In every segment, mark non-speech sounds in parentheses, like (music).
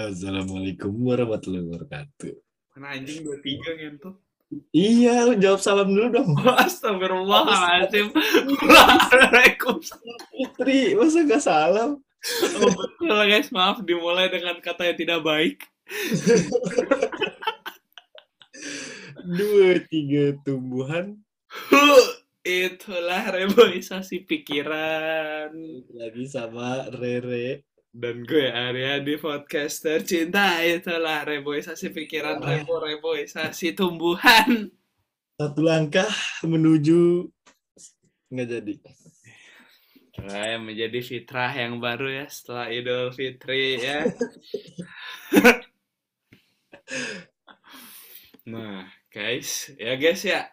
Assalamualaikum warahmatullahi wabarakatuh. Mana anjing dua tiga ngentot. Iya, lu jawab salam dulu dong. (laughs) Astagfirullahaladzim. (laughs) Waalaikumsalam. Putri, masa gak salam? Oh, betul guys, maaf dimulai dengan kata yang tidak baik. (laughs) Dua, tiga tumbuhan. Itulah reboisasi pikiran. Lagi sama Rere. Dan gue Arya di podcaster cinta itulah reboisasi pikiran, rebo reboisasi tumbuhan. Satu langkah menuju nggak jadi. Nah, yang menjadi fitrah yang baru ya setelah Idul Fitri ya. (laughs) nah, guys, ya guys ya.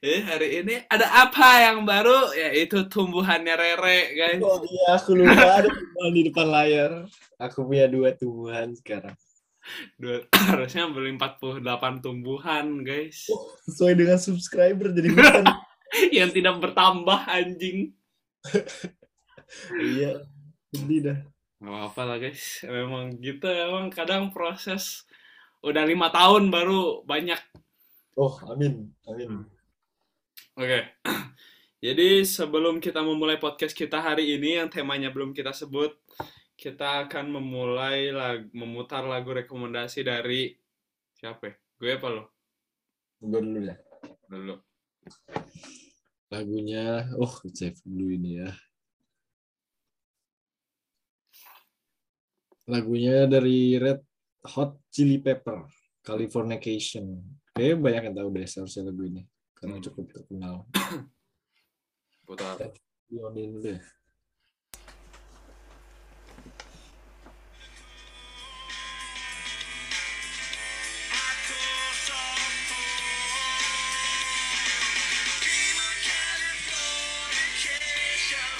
Eh, hari ini ada apa yang baru? Yaitu tumbuhannya Rere, guys. Oh iya, aku lupa ada tumbuhan di depan layar. Aku punya dua tumbuhan sekarang. Dua, (clears throat) harusnya beli 48 tumbuhan, guys. Sesuai dengan subscriber jadi bukan. (laughs) yang tidak bertambah anjing. iya, sedih dah. Gak apa-apa lah guys, memang gitu emang kadang proses udah lima tahun baru banyak. Oh, amin, amin. Oke, (clears throat) jadi sebelum kita memulai podcast kita hari ini yang temanya belum kita sebut, kita akan memulai lag memutar lagu rekomendasi dari siapa? ya? Gue apa lo? Gue dulu ya. Dulu. Lagunya, oh save dulu ini ya. Lagunya dari Red Hot Chili Pepper, Californication. Kayaknya banyak yang tahu deh seharusnya lagu ini. Karena cukup terkenal. (coughs) Putar. Dulu ya.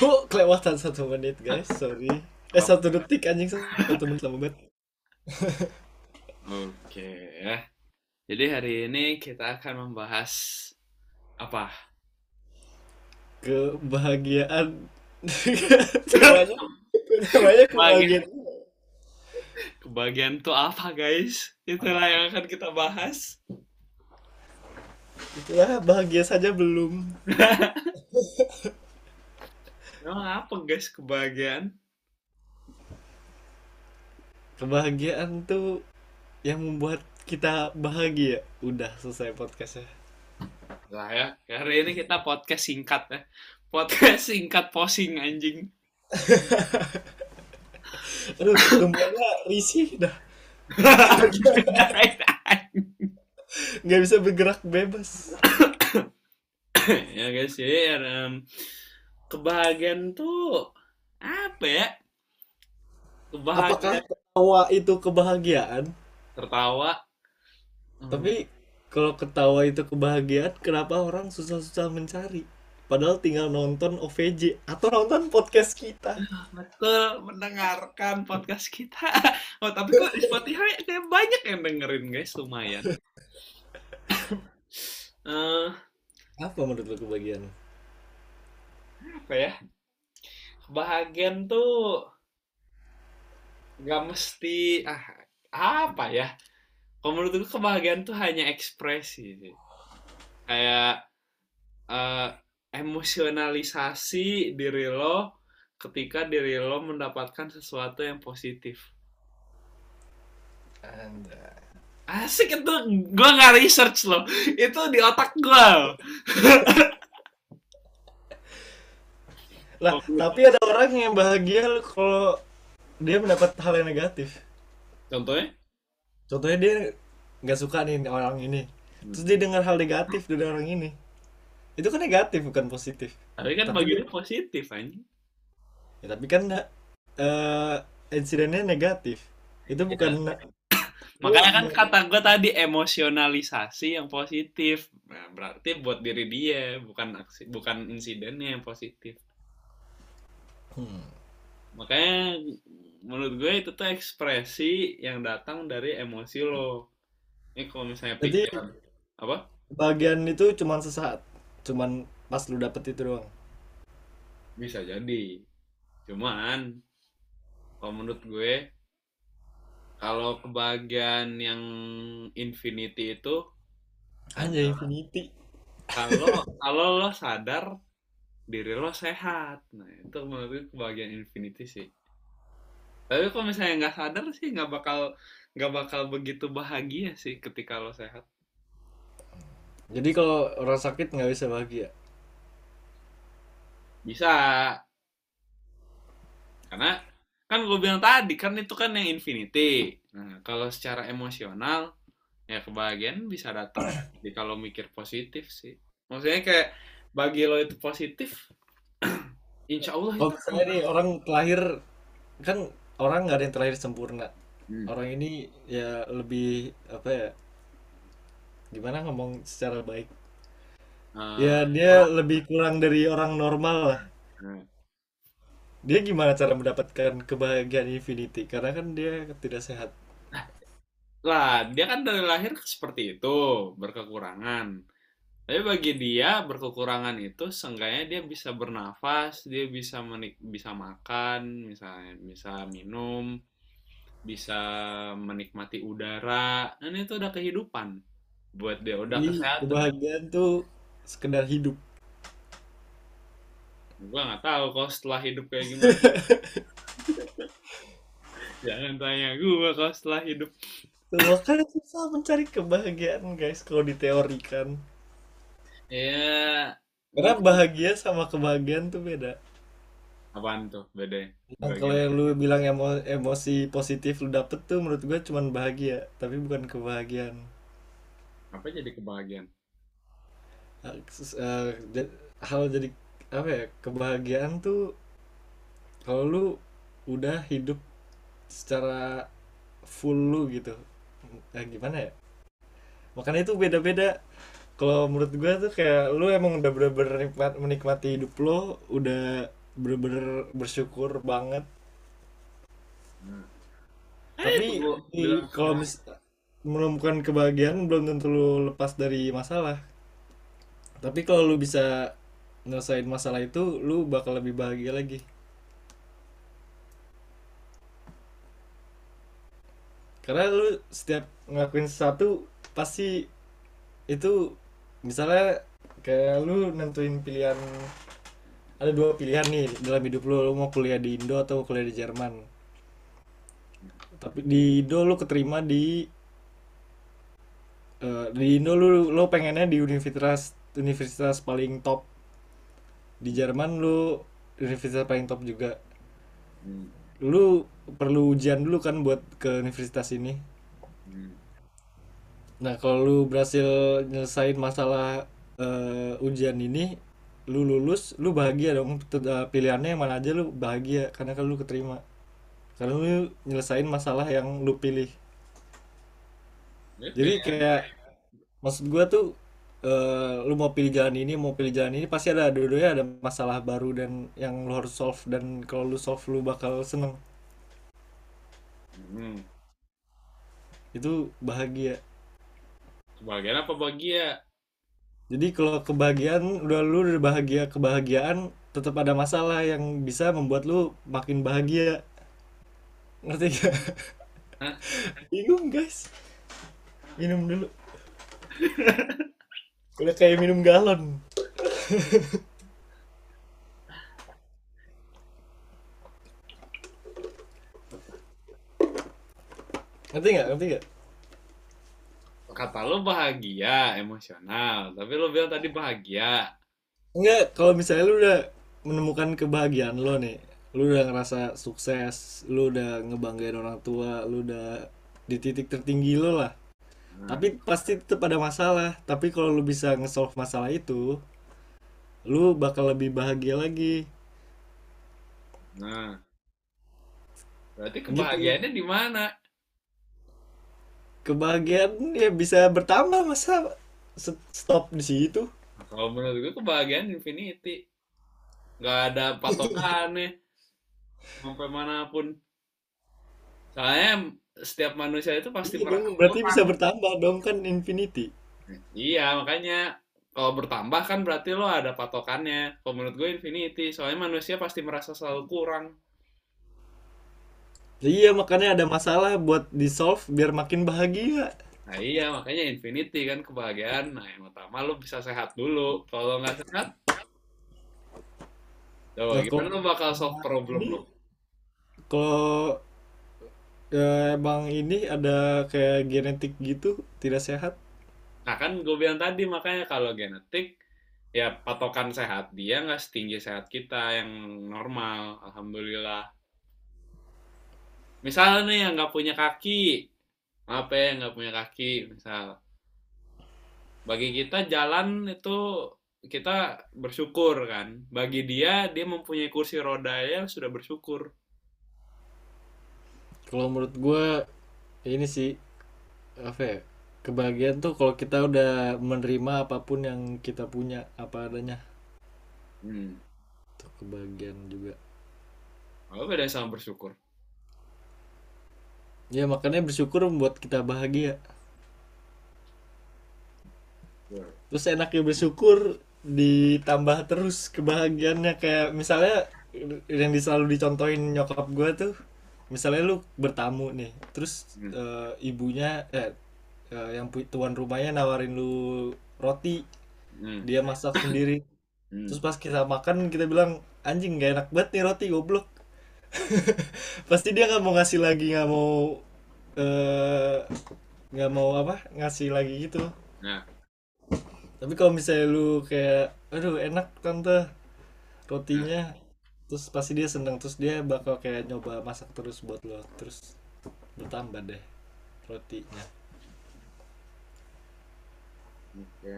Oh, kelewatan satu menit guys, sorry. Eh satu detik anjing satu menit lama banget. (laughs) Oke ya. Jadi hari ini kita akan membahas apa? Kebahagiaan. (laughs) Namanya, namanya kebahagiaan. Kebahagiaan tuh apa guys? Itulah yang akan kita bahas. Itulah bahagia saja belum. (laughs) Emang apa guys kebahagiaan? Kebahagiaan tuh yang membuat kita bahagia. Udah selesai podcastnya. Lah ya, hari ini kita podcast singkat ya. Podcast singkat posing anjing. (laughs) Aduh, tumbuhnya risih dah. (laughs) Nggak bisa bergerak bebas. ya guys, ya um, kebahagiaan tuh apa ya? Apakah Kebahagiaan ketawa itu kebahagiaan? tertawa. Tapi kalau ketawa itu kebahagiaan, kenapa orang susah-susah mencari? Padahal tinggal nonton OVJ atau nonton podcast kita. betul mendengarkan podcast kita. (laughs) Oh tapi kok di Spotify kayak banyak yang dengerin guys, lumayan. (laughs) Eh, Apa menurut lo kebahagiaan? apa ya? Kebahagiaan tuh nggak mesti ah apa ya? Kalau menurut gue kebahagiaan tuh hanya ekspresi sih. Kayak eh, emosionalisasi diri lo ketika diri lo mendapatkan sesuatu yang positif. Asik itu gue nggak research loh. Itu di otak gue. (laughs) Lah, Oh. tapi ada orang yang bahagia kalau dia mendapat hal yang negatif. Contohnya? Contohnya dia nggak suka nih orang ini. Terus dia dengar hal negatif dari orang ini. Itu kan negatif bukan positif. Tapi kan Tapi- bagi dia positif anjing. Ya, tapi kan eh insidennya negatif. Itu bukan (coughs) Makanya kan kata gue tadi emosionalisasi yang positif. Nah, berarti buat diri dia, bukan aksi, bukan insidennya yang positif. Hmm. Makanya menurut gue itu tuh ekspresi yang datang dari emosi lo. Ini kalau misalnya Jadi- pikiran apa? Kebahagiaan itu cuman sesaat. Cuman pas lu dapet itu doang. Bisa jadi. Cuman kalau menurut gue kalau kebahagiaan yang infinity itu Hanya infinity. kalau kalau lo sadar diri lo sehat nah itu menurut gue kebahagiaan infinity sih tapi kalau misalnya nggak sadar sih nggak bakal nggak bakal begitu bahagia sih ketika lo sehat. Jadi kalau orang sakit nggak bisa bahagia. bisa. Karena kan gue bilang tadi kan itu kan yang infinity. Nah kalau secara emosional ya kebahagiaan bisa datang. (clears throat) Jadi kalau mikir positif sih. Maksudnya kayak bagi lo itu positif (clears throat) insya Allah Kalau itu orang terlahir kan orang nggak ada yang terlahir sempurna. Hmm. Orang ini ya lebih apa ya? Gimana ngomong secara baik? Eh, Ya dia lebih kurang dari orang normal lah. nah, Dia gimana cara mendapatkan kebahagiaan infinity? Karena kan dia tidak sehat. lah dia kan dari lahir seperti itu berkekurangan tapi bagi dia berkekurangan itu seenggaknya dia bisa bernafas dia bisa menik bisa makan misalnya bisa minum bisa menikmati udara dan itu udah kehidupan buat dia udah Jadi kesehatan kebahagiaan tuh sekedar hidup. gua nggak tahu kalau setelah hidup kayak gimana (laughs) jangan tanya gua kalau setelah hidup makanya susah mencari kebahagiaan guys kalau diteorikan. Ya Karena bahagia sama kebahagiaan tuh beda. apaan tuh beda Yang kalau yang lu bilang emo- emosi positif lu dapet tuh menurut gue cuman bahagia, tapi bukan kebahagiaan. apa jadi kebahagiaan Hal eh, hal jadi apa ya? Kebahagiaan tuh kalau lu udah hidup secara full lu gitu. Eh, gimana ya? Makanya itu beda-beda. Kalau menurut gue tuh kayak lu emang udah bener-bener nikmat- menikmati hidup lo, udah bener-bener bersyukur banget. Tapi itu di- bilang kalau mis menemukan kebahagiaan belum tentu lu lepas dari masalah. Tapi kalau lu bisa nyelesain masalah itu, lu bakal lebih bahagia lagi. Karena lu setiap ngelakuin sesuatu pasti itu misalnya kayak lu nentuin pilihan ada dua pilihan nih dalam hidup lu, lu mau kuliah di Indo atau kuliah di Jerman. Tapi di Indo lu keterima di eh, di Indo lu lu pengennya di universitas universitas paling top. Di Jerman lu universitas paling top juga. Hmm, Lu perlu ujian dulu kan buat ke universitas ini. hmm. Nah, kalau lu berhasil nyelesain masalah eh, ujian ini, lu lulus, lu bahagia dong. Eh, Pilihannya yang mana aja lu bahagia karena kan lu keterima. Karena lu nyelesain masalah yang lu pilih. Jadi ya. kayak maksud gua tuh eh, lu mau pilih jalan ini, mau pilih jalan ini pasti ada dua-duanya ada masalah baru dan yang lu harus solve dan kalau lu solve lu bakal seneng. Hmm. Itu bahagia. Kebahagiaan apa bahagia? Jadi kalau kebahagiaan udah lu udah bahagia kebahagiaan tetap ada masalah yang bisa membuat lu makin bahagia. Ngerti gak? Hah? Bingung guys. Minum dulu. Udah kayak minum galon. Ngerti nggak? Ngerti nggak? Kata lo bahagia, emosional. Tapi lo bilang tadi bahagia. Enggak, kalau misalnya lu udah menemukan kebahagiaan lo nih, lu udah ngerasa sukses, lu udah ngebanggain orang tua, lu udah di titik tertinggi lo lah. Nah, Tapi pasti tetap ada masalah. Tapi kalau lu bisa nge-solve masalah itu, lu bakal lebih bahagia lagi. nah. berarti Gitu. kebahagiaannya di mana? Kebahagiaan ya bisa bertambah masa stop di situ. Kalau menurut gue kebahagiaan infinity. Gak ada patokannya. Sampai mana pun. Soalnya setiap manusia itu pasti Iya dong, berarti bisa bertambah dong kan infinity. Iya, makanya kalau bertambah kan berarti lo ada patokannya. Kalau menurut gue infinity, soalnya manusia pasti merasa selalu kurang. Iya makanya ada masalah buat di solve biar makin bahagia Nah iya makanya infinity kan kebahagiaan. Nah yang utama lu bisa sehat dulu. Kalau nggak sehat, coba Nah, gimana lu bakal solve problem lu? kalau ya, emang ini ada kayak genetik gitu tidak sehat Nah kan gue bilang tadi makanya kalau genetik ya patokan sehat dia nggak setinggi sehat kita yang normal. Alhamdulillah. Misalnya nih yang nggak punya kaki, apa ya nggak punya kaki, misal bagi kita jalan itu kita bersyukur kan. Bagi dia dia mempunyai kursi roda ya sudah bersyukur. kalau menurut gue ini sih apa ya kebahagiaan tuh kalau kita udah menerima apa pun yang kita punya apa adanya Hmm. itu kebahagiaan juga Apa beda sama bersyukur? Ya makanya bersyukur membuat kita bahagia terus enaknya bersyukur ditambah terus kebahagiaannya kayak misalnya yang selalu dicontohin nyokap gue tuh misalnya lu bertamu nih terus Hmm. eh, ibunya eh eh, yang tuan rumahnya nawarin lu roti Hmm. dia masak sendiri Hmm. terus pas kita makan kita bilang anjing gak enak banget nih roti goblok (laughs) pasti dia nggak mau ngasih lagi nggak mau eh nggak mau apa ngasih lagi gitu. Nah, tapi kalau misalnya lu kayak aduh enak tante nah, rotinya terus pasti dia seneng terus dia bakal kayak nyoba masak terus buat lo terus bertambah deh rotinya. Oke,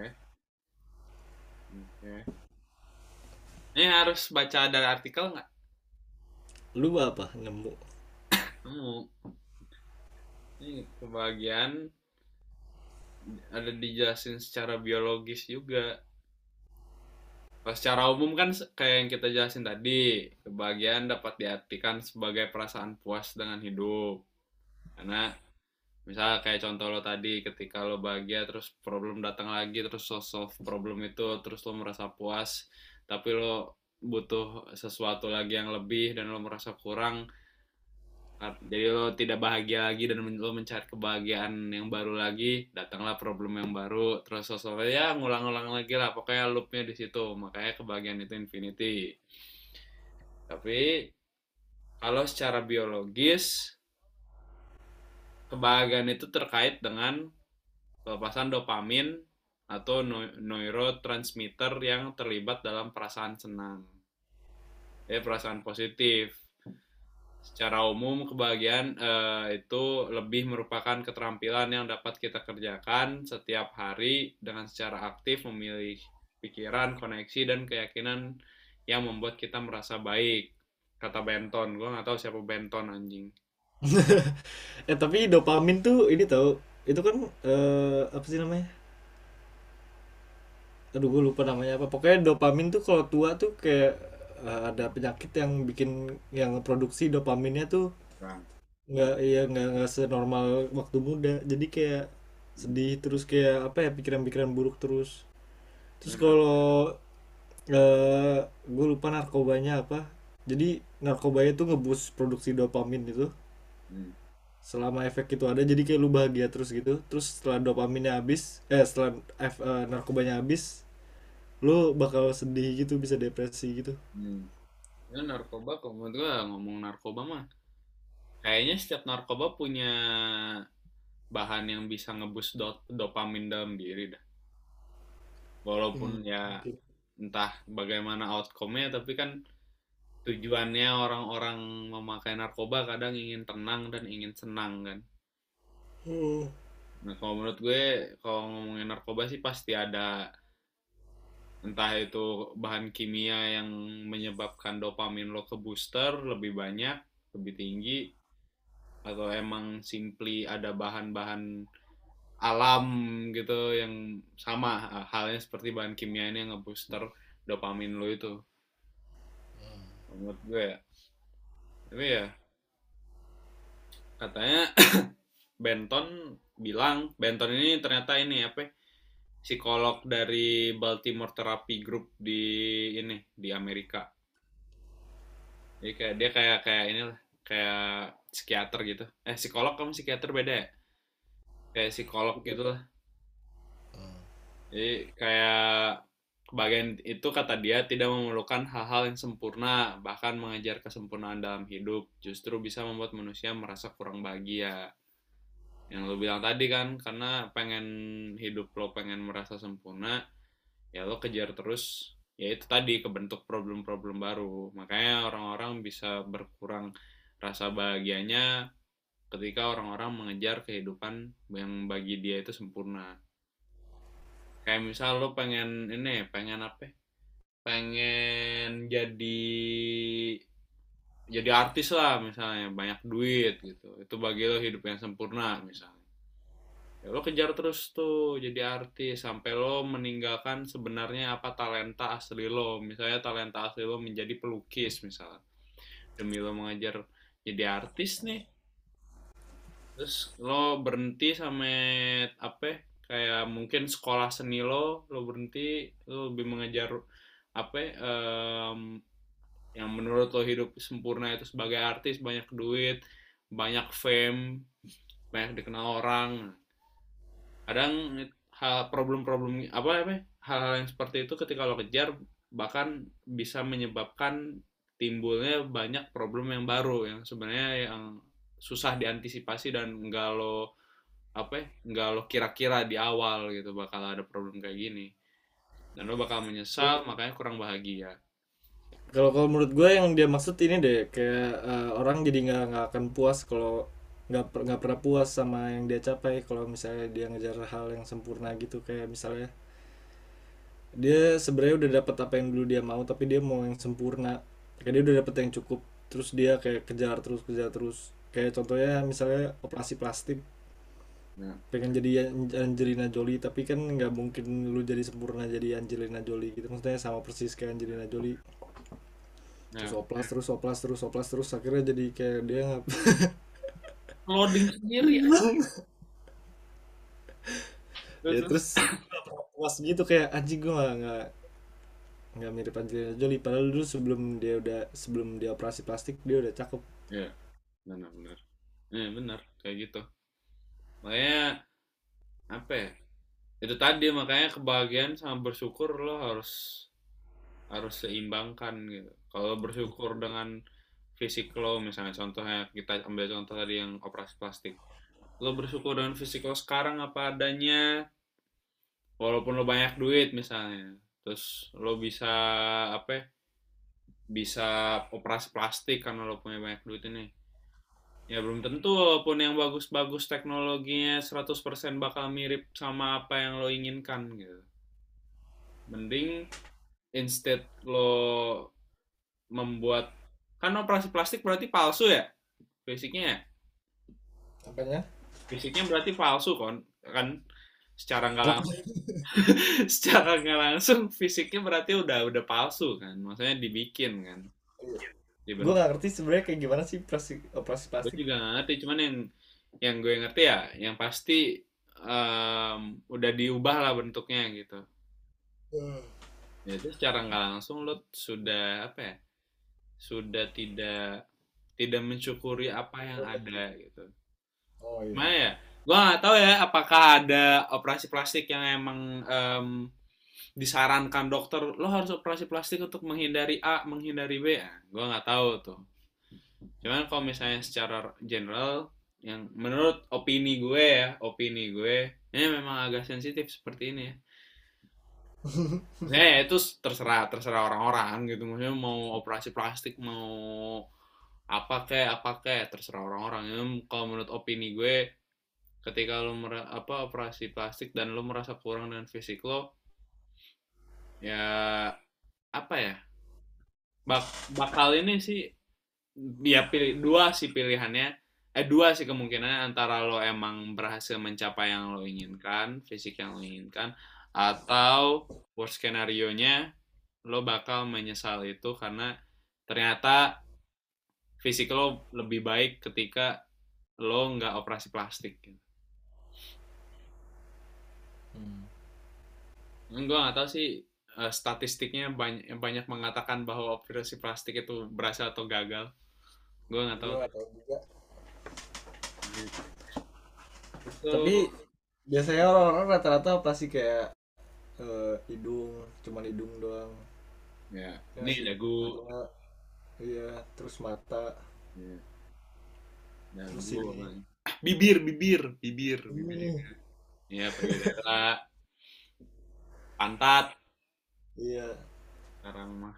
oke. Ini harus baca dari artikel nggak? Lu apa nemu Hmm. Ini kebahagiaan ada dijelasin secara biologis juga. Kalau secara umum kan kayak yang kita jelasin tadi, kebahagiaan dapat diartikan sebagai perasaan puas dengan hidup. Karena misal kayak contoh lo tadi, ketika lo bahagia terus problem datang lagi, terus solve problem itu, terus lo merasa puas, tapi lo butuh sesuatu lagi yang lebih dan lo merasa kurang, jadi lo tidak bahagia lagi dan lo mencari kebahagiaan yang baru lagi, datanglah problem yang baru, terus sosok ya ngulang-ngulang lagi lah, pokoknya loopnya di situ, makanya kebahagiaan itu infinity. Tapi kalau secara biologis, kebahagiaan itu terkait dengan pelepasan dopamin atau neurotransmitter yang terlibat dalam perasaan senang. Ya, perasaan positif. Secara umum, kebahagiaan eh, itu lebih merupakan keterampilan yang dapat kita kerjakan setiap hari dengan secara aktif memilih pikiran, koneksi, dan keyakinan yang membuat kita merasa baik. Kata Benton, gue nggak tahu siapa Benton anjing. (laughs) eh tapi dopamin tuh ini tau itu kan eh, apa sih namanya aduh gue lupa namanya apa pokoknya dopamin tuh kalau tua tuh kayak eh, ada penyakit yang bikin yang produksi dopaminnya tuh Bang. nggak ya nggak nggak senormal waktu muda jadi kayak sedih terus kayak apa ya pikiran-pikiran buruk terus terus Hmm. kalau eh gue lupa narkobanya apa jadi narkobanya tuh ngebus produksi dopamin itu Hmm. selama efek itu ada jadi kayak lu bahagia terus gitu terus setelah dopaminnya habis eh setelah F, eh, narkobanya habis lu bakal sedih gitu bisa depresi gitu Hmm. Ya, narkoba, kalau menurut gue ngomong narkoba mah, kayaknya setiap narkoba punya bahan yang bisa ngebus do- dopamin dalam diri dah. Walaupun Hmm, ya entah bagaimana outcome-nya, tapi kan tujuannya orang-orang memakai narkoba kadang ingin tenang dan ingin senang kan. Hmm. Nah, kalau menurut gue, kalau ngomongin narkoba sih pasti ada entah itu bahan kimia yang menyebabkan dopamin lo ke booster lebih banyak, lebih tinggi, atau emang simply ada bahan-bahan alam gitu yang sama halnya seperti bahan kimia ini yang ngebooster dopamin lo itu. Menurut gue ya. Tapi ya katanya (clears throat) Benton bilang Benton ini ternyata ini apa ya, psikolog dari Baltimore Therapy Group di ini di Amerika. Jadi kayak dia kayak kayak inilah kayak psikiater gitu. Eh psikolog kamu psikiater beda ya? Kayak psikolog gitu lah. Jadi kayak bagian itu kata dia tidak memerlukan hal-hal yang sempurna bahkan mengejar kesempurnaan dalam hidup justru bisa membuat manusia merasa kurang bahagia yang lo bilang tadi kan karena pengen hidup lo pengen merasa sempurna ya lo kejar terus ya itu tadi kebentuk problem-problem baru. Makanya orang-orang bisa berkurang rasa bahagianya ketika orang-orang mengejar kehidupan yang bagi dia itu sempurna. Kayak misal lo pengen ini pengen apa? Pengen jadi jadi artis lah misalnya banyak duit gitu. Itu bagi lo hidup yang sempurna misalnya. Ya lo kejar terus tuh jadi artis sampai lo meninggalkan sebenarnya apa talenta asli lo. Misalnya talenta asli lo menjadi pelukis misalnya. Demi lo mengajar jadi artis nih. Terus lo berhenti sampai apa ya? kayak mungkin sekolah seni lo lo berhenti lo lebih mengejar apa em, yang menurut lo hidup sempurna itu sebagai artis banyak duit banyak fame banyak dikenal orang. Kadang hal problem-problem apa ya, hal-hal yang seperti itu ketika lo kejar bahkan bisa menyebabkan timbulnya banyak problem yang baru yang sebenarnya yang susah diantisipasi dan enggak lo apa ya, nggak lo kira-kira di awal gitu bakal ada problem kayak gini. Dan lo bakal menyesal makanya kurang bahagia kalau kalau menurut gue yang dia maksud ini deh kayak eh, orang jadi nggak nggak akan puas kalau nggak per- nggak pernah puas sama yang dia capai kalau misalnya dia ngejar hal yang sempurna gitu. Kayak misalnya dia sebenarnya udah dapat apa yang dulu dia mau tapi dia mau yang sempurna. Kayak dia udah dapat yang cukup terus dia kayak kejar terus kejar terus. Kayak contohnya misalnya operasi plastik. Nah, pengen jadi An- Angelina Jolie tapi kan nggak mungkin lu jadi sempurna jadi Angelina Jolie gitu. Maksudnya sama persis kayak Angelina Jolie terus oplas terus oplas terus oplas terus akhirnya jadi kayak dia nggak (laughs) loading sendiri ya. ya terus? puas gitu kayak anjing gue nggak nggak nggak mirip Angelina Jolie padahal dulu sebelum dia udah sebelum dia operasi plastik dia udah cakep. Ya benar benar. Ya benar kayak gitu. Makanya apa ya? Itu tadi makanya kebahagiaan sama bersyukur lo harus harus seimbangkan gitu. Kalau bersyukur dengan fisik lo misalnya contohnya kita ambil contoh tadi yang operasi plastik. Lo bersyukur dengan fisik lo sekarang apa adanya walaupun lo banyak duit misalnya. Terus lo bisa apa ya, bisa operasi plastik karena lo punya banyak duit ini. Ya belum tentu walaupun yang bagus-bagus teknologinya 100% bakal mirip sama apa yang lo inginkan gitu. Mending instead lo membuat kan operasi plastik berarti palsu ya? Fisiknya ya? Apanya? Fisiknya berarti palsu kan kan secara nggak langsung (laughs) secara nggak langsung fisiknya berarti udah udah palsu kan? Maksudnya dibikin kan? Gue Dibentuk. nggak ngerti sebenarnya kayak gimana sih operasi operasi gue plastik. juga nggak ngerti cuman yang yang gue ngerti ya yang pasti em, udah diubah lah bentuknya gitu ya itu secara nggak langsung lo sudah apa ya sudah tidak tidak mensyukuri apa yang ada gitu oh iya Mana ya? Gua nggak tahu ya apakah ada operasi plastik yang emang em, disarankan dokter lo harus operasi plastik untuk menghindari A, menghindari B. Ya, gua nggak tahu tuh. Cuman kalau misalnya secara general yang menurut opini gue ya, opini gue ini memang agak sensitif seperti ini ya. Maksudnya ya itu terserah terserah orang-orang gitu. Maksudnya mau operasi plastik mau apa kayak apa kayak terserah orang-orang. Ya, kalau menurut opini gue ketika lo mera- apa operasi plastik dan lo merasa kurang dengan fisik lo ya apa ya bak bakal ini sih ya pilih dua sih pilihannya eh dua sih kemungkinan antara lo emang berhasil mencapai yang lo inginkan fisik yang lo inginkan atau worst skenario nya lo bakal menyesal itu karena ternyata fisik lo lebih baik ketika lo nggak operasi plastik gitu. Hmm. Gue nggak tahu sih eh, statistiknya banyak banyak mengatakan bahwa operasi plastik itu berhasil atau gagal. Gue nggak tahu. Gua tahu juga Tuh. Tapi biasanya orang-orang rata-rata pasti kayak eh, hidung, cuman hidung doang. ya, Ya ini sih. dagu. Iya, terus mata, Ya, terus dagu. ini. Ah, Bibir, bibir, bibir, bibir. Hmm, Ya, payudara, pantat. iya, Sekarang mah.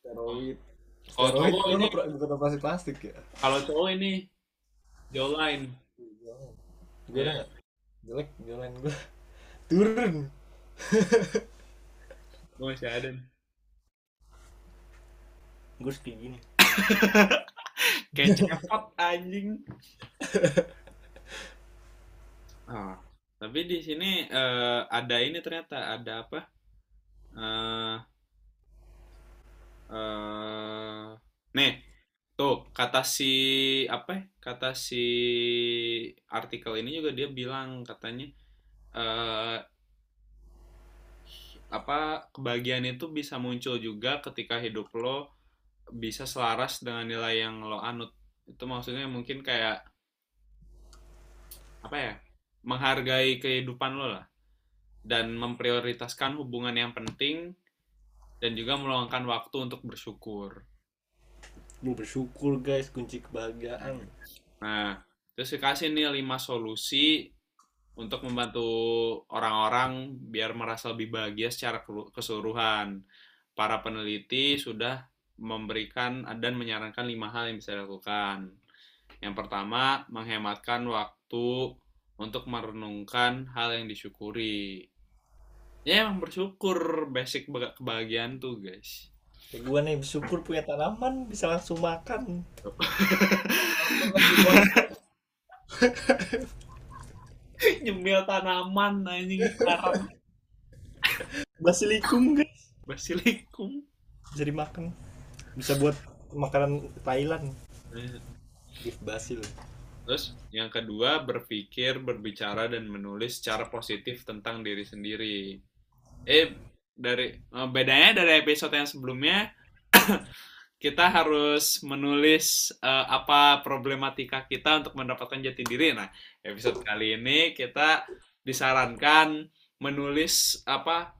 steroid. Kalau Steroid cowok ini, bukan operasi plastik ya. kalau cowok ini jawline. Gue Ya, nggak jelek jalan gue (laughs) turun. (laughs) gue masih ada nih. Gue kayak gini. (laughs) Kayak cepot anjing. (laughs) Ah, tapi di sini eh, ada ini ternyata ada apa? Eh, eh, nih, tuh kata si apa? ya? Kata si artikel ini juga dia bilang katanya eh, apa kebahagiaan itu bisa muncul juga ketika hidup lo bisa selaras dengan nilai yang lo anut. Itu maksudnya mungkin kayak apa ya? Menghargai kehidupan lo lah dan memprioritaskan hubungan yang penting dan juga meluangkan waktu untuk bersyukur. Gue bersyukur guys kunci kebahagiaan. Nah, terus dikasih nih 5 solusi untuk membantu orang-orang biar merasa lebih bahagia secara keseluruhan. Para peneliti sudah memberikan dan menyarankan lima hal yang bisa dilakukan. Yang pertama, menghematkan waktu untuk merenungkan hal yang disyukuri. Ya, emang bersyukur basic kebahagiaan tuh, guys. Kayak gue nih bersyukur punya tanaman bisa langsung makan. (laughs) Nyemil tanaman anjing sekarang. (laughs) Basilikum guys Basilikum. bisa dimakan. Bisa buat makanan Thailand. Beef basil. Terus yang kedua berpikir, berbicara dan menulis secara positif tentang diri sendiri. Eh dari eh, bedanya dari episode yang sebelumnya kita harus menulis eh, apa problematika kita untuk mendapatkan jati diri. Nah, episode kali ini kita disarankan menulis apa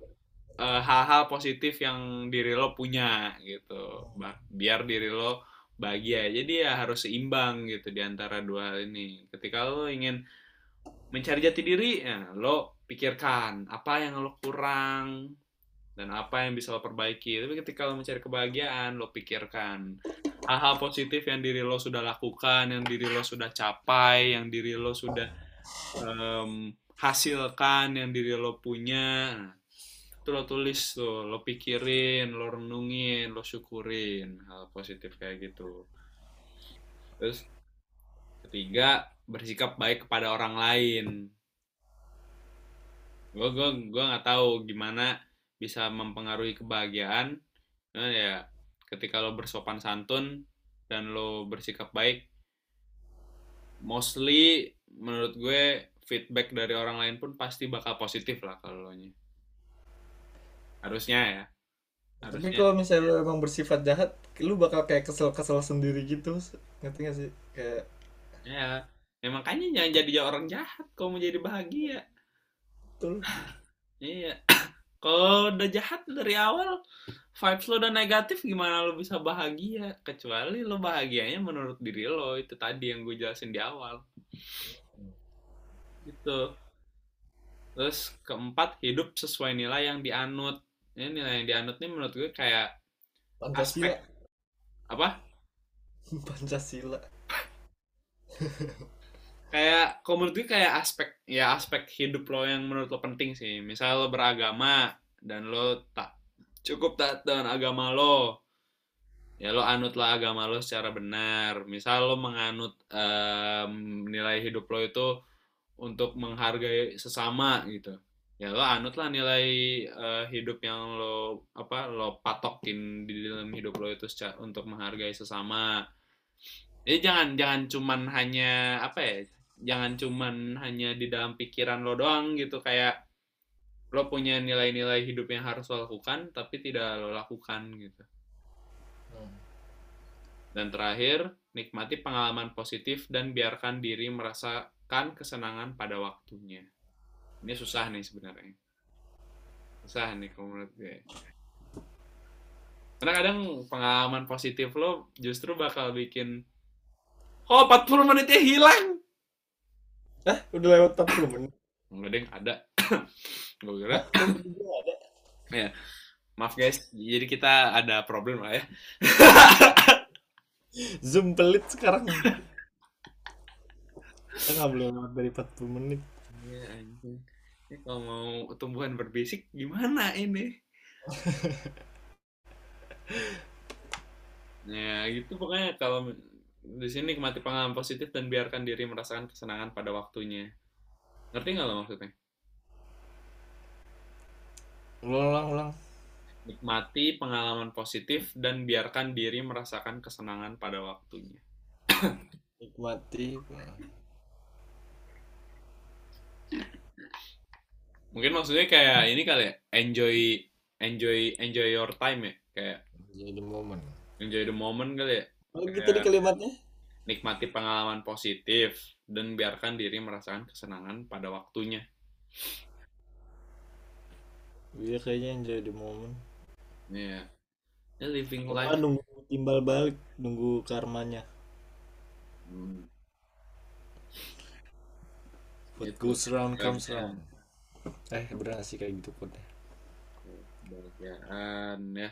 eh, hal-hal positif yang diri lo punya gitu. Biar diri lo bahagia. Jadi ya harus seimbang gitu di antara dua hal ini. Ketika lo ingin mencari jati diri, ya lo pikirkan apa yang lo kurang dan apa yang bisa lo perbaiki. Tapi ketika lo mencari kebahagiaan, lo pikirkan hal-hal positif yang diri lo sudah lakukan, yang diri lo sudah capai, yang diri lo sudah em, hasilkan, yang diri lo punya. Nah, itu lo tulis tuh, lo pikirin, lo renungin, lo syukurin hal positif kayak gitu. Terus ketiga, bersikap baik kepada orang lain. Gue gue gue nggak tahu gimana bisa mempengaruhi kebahagiaan. Nah, ya ketika lo bersopan santun dan lo bersikap baik, mostly menurut gue feedback dari orang lain pun pasti bakal positif lah kalau lo nya. Harusnya ya. Tapi Harusnya. kalau misalnya lu emang bersifat jahat, lu bakal kayak kesel-kesel sendiri gitu. Ngerti gak sih? Kayak Ya, ya makanya jangan jadi orang jahat kalau mau jadi bahagia. betul. (laughs) Iya. Kalau udah jahat dari awal, vibes lo udah negatif, gimana lo bisa bahagia? Kecuali lo bahagianya menurut diri lo, itu tadi yang gue jelasin di awal. Gitu. Terus keempat, hidup sesuai nilai yang dianut. Ini nilai yang dianut nih menurut gue kayak Pancasila. aspek apa? (laughs) Pancasila. (laughs) kayak kalau menurut gue kayak aspek ya aspek hidup lo yang menurut lo penting sih. Misal lo beragama dan lo tak cukup taat dengan agama lo ya lo anutlah agama lo secara benar. Misal lo menganut em, nilai hidup lo itu untuk menghargai sesama gitu ya lo anutlah nilai eh, hidup yang lo apa lo patokin di dalam hidup lo itu seca- untuk menghargai sesama. Jadi jangan jangan cuman hanya apa ya jangan cuman hanya di dalam pikiran lo doang gitu kayak lo punya nilai-nilai hidup yang harus lo lakukan tapi tidak lo lakukan gitu Hmm. dan terakhir nikmati pengalaman positif dan biarkan diri merasakan kesenangan pada waktunya. Ini susah nih sebenarnya. Susah nih kalau menurut gue. Karena kadang pengalaman positif lo justru bakal bikin Oh, 40 menitnya hilang. Ah, udah lewat 40 menit. Enggak deh, ada. (coughs) Gue kira. (coughs) Ya. Maaf guys, jadi kita ada problem lah ya. (laughs) Zoom pelit sekarang. Kita nggak boleh lewat dari 40 menit. Iya anjing. Ini kalau mau tumbuhan berbisik gimana ini? (laughs) ya gitu pokoknya kalau di sini nikmati pengalaman positif dan biarkan diri merasakan kesenangan pada waktunya. Ngerti nggak lo maksudnya? Ulang, ulang, ulang. Nikmati pengalaman positif dan biarkan diri merasakan kesenangan pada waktunya. (coughs) Nikmati. Mungkin maksudnya kayak ini kali ya, enjoy enjoy enjoy your time ya, kayak Jadi momen. enjoy the moment kali ya. Oh gitu di kalimatnya? Nikmati pengalaman positif dan biarkan diri merasakan kesenangan pada waktunya. Iya kayaknya enjoy the moment. Iya. Ya, living Apa life. nunggu timbal balik, nunggu karmanya. Hmm. What Itu goes around comes kebahagiaan. around. Eh bener sih kayak gitu kode? Kebahagiaan ya.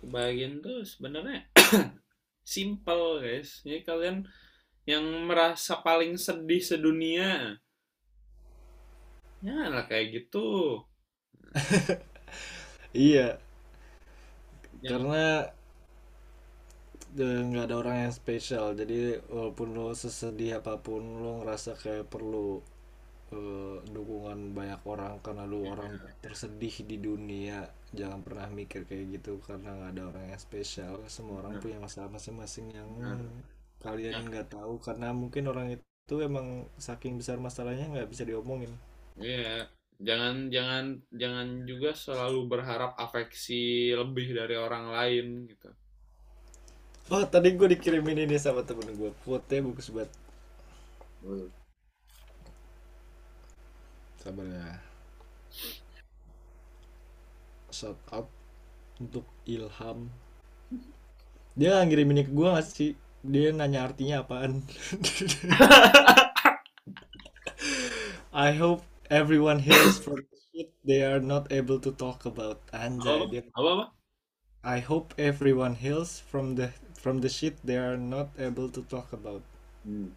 Kebahagiaan tuh sebenarnya simple guys. Jadi kalian yang merasa paling sedih sedunia, ya lah kayak gitu. (laughs) Iya, Yang karena eh, nggak ada orang yang spesial. Jadi walaupun lo sesedih apa pun, lo ngerasa kayak perlu eh, dukungan banyak orang karena lo orang tersedih di dunia. Jangan pernah mikir kayak gitu karena nggak ada orang yang spesial. Semua orang benar, punya masalah masing-masing yang benar. kalian nggak tahu karena mungkin orang itu emang saking besar masalahnya nggak bisa diomongin. Iya, jangan jangan jangan juga selalu berharap afeksi lebih dari orang lain gitu. Oh, tadi gue dikirimin ini sama temen gue. Quote-nya bagus banget. Sabar ya. Shout out untuk Ilham. Dia nggak ngirimin ini ke gue gak sih? Dia nanya artinya apaan. (laughs) I hope everyone hears from the shit they are not able to talk about. Anjay, Apa? dia Apa apa? I hope everyone heals from the from the shit they are not able to talk about. Hmm.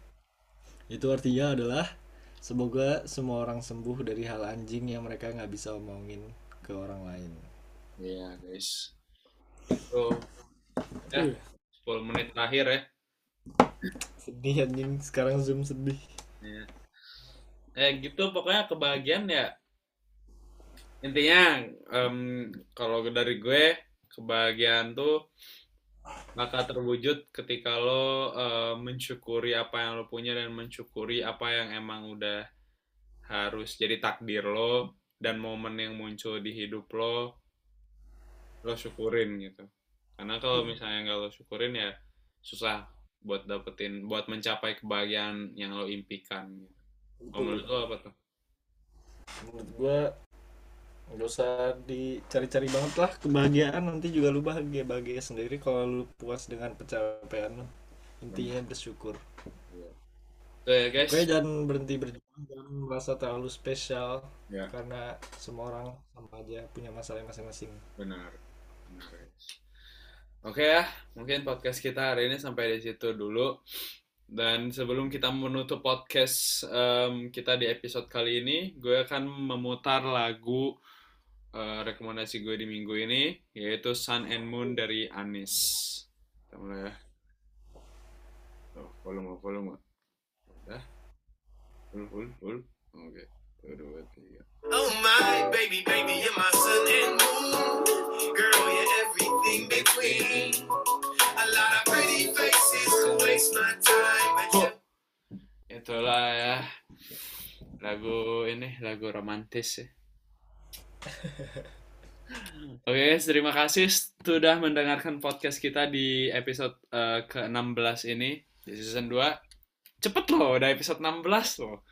Itu artinya adalah semoga semua orang sembuh dari hal anjing yang mereka nggak bisa omongin ke orang lain. Iya, guys. Itu ya Uh, 10 menit terakhir ya. sedih anjing sekarang Zoom sedih. Ya. Eh gitu pokoknya kebahagiaan ya intinya em, kalau dari gue kebahagiaan tuh bakal terwujud ketika lo eh, mensyukuri apa yang lo punya dan mensyukuri apa yang emang udah harus jadi takdir lo dan momen yang muncul di hidup lo lo syukurin gitu karena kalau misalnya nggak lo syukurin ya susah buat dapetin buat mencapai kebahagiaan yang lo impikan gitu. Betul. menurut lo apa tuh? Menurut gua nggak usah dicari-cari banget lah kebahagiaan nanti juga lu bahagia bahagia sendiri kalau lu puas dengan pencapaian lu. Intinya bersyukur. Tuh ya guys. Oke, jangan berhenti berjuang, jangan merasa terlalu spesial Ya, karena semua orang sama aja punya masalah masing-masing. benar. Benar, guys. Oke ya, mungkin podcast kita hari ini sampai di situ dulu. Dan sebelum kita menutup podcast em, kita di episode kali ini, gue akan memutar lagu eh, rekomendasi gue di minggu ini, yaitu Sun and Moon dari Anis. Kita mulai ya. Oh, volume, volume. Udah. Full, full, full. Oke. Satu, dua, tiga. Oh my baby, baby, you're my sun and moon. Girl, you're everything between. A lot of pretty faces to waste my time, but you Itulah ya lagu ini lagu romantis ya. (laughs) Oke, guys, terima kasih sudah mendengarkan podcast kita di episode eh, ke-16 ini di season 2. Cepet loh udah episode 16 loh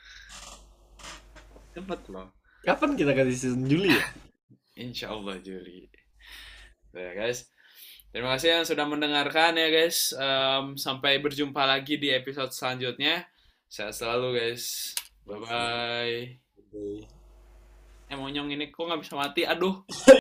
cepet loh Kapan kita kasih season Juli ya? (laughs) Insya Allah Juli. Ya guys. Terima kasih yang sudah mendengarkan ya guys. Em, sampai berjumpa lagi di episode selanjutnya. Sehat selalu guys. Bye bye. Eh monyong ini kok nggak bisa mati? Aduh. (laughs)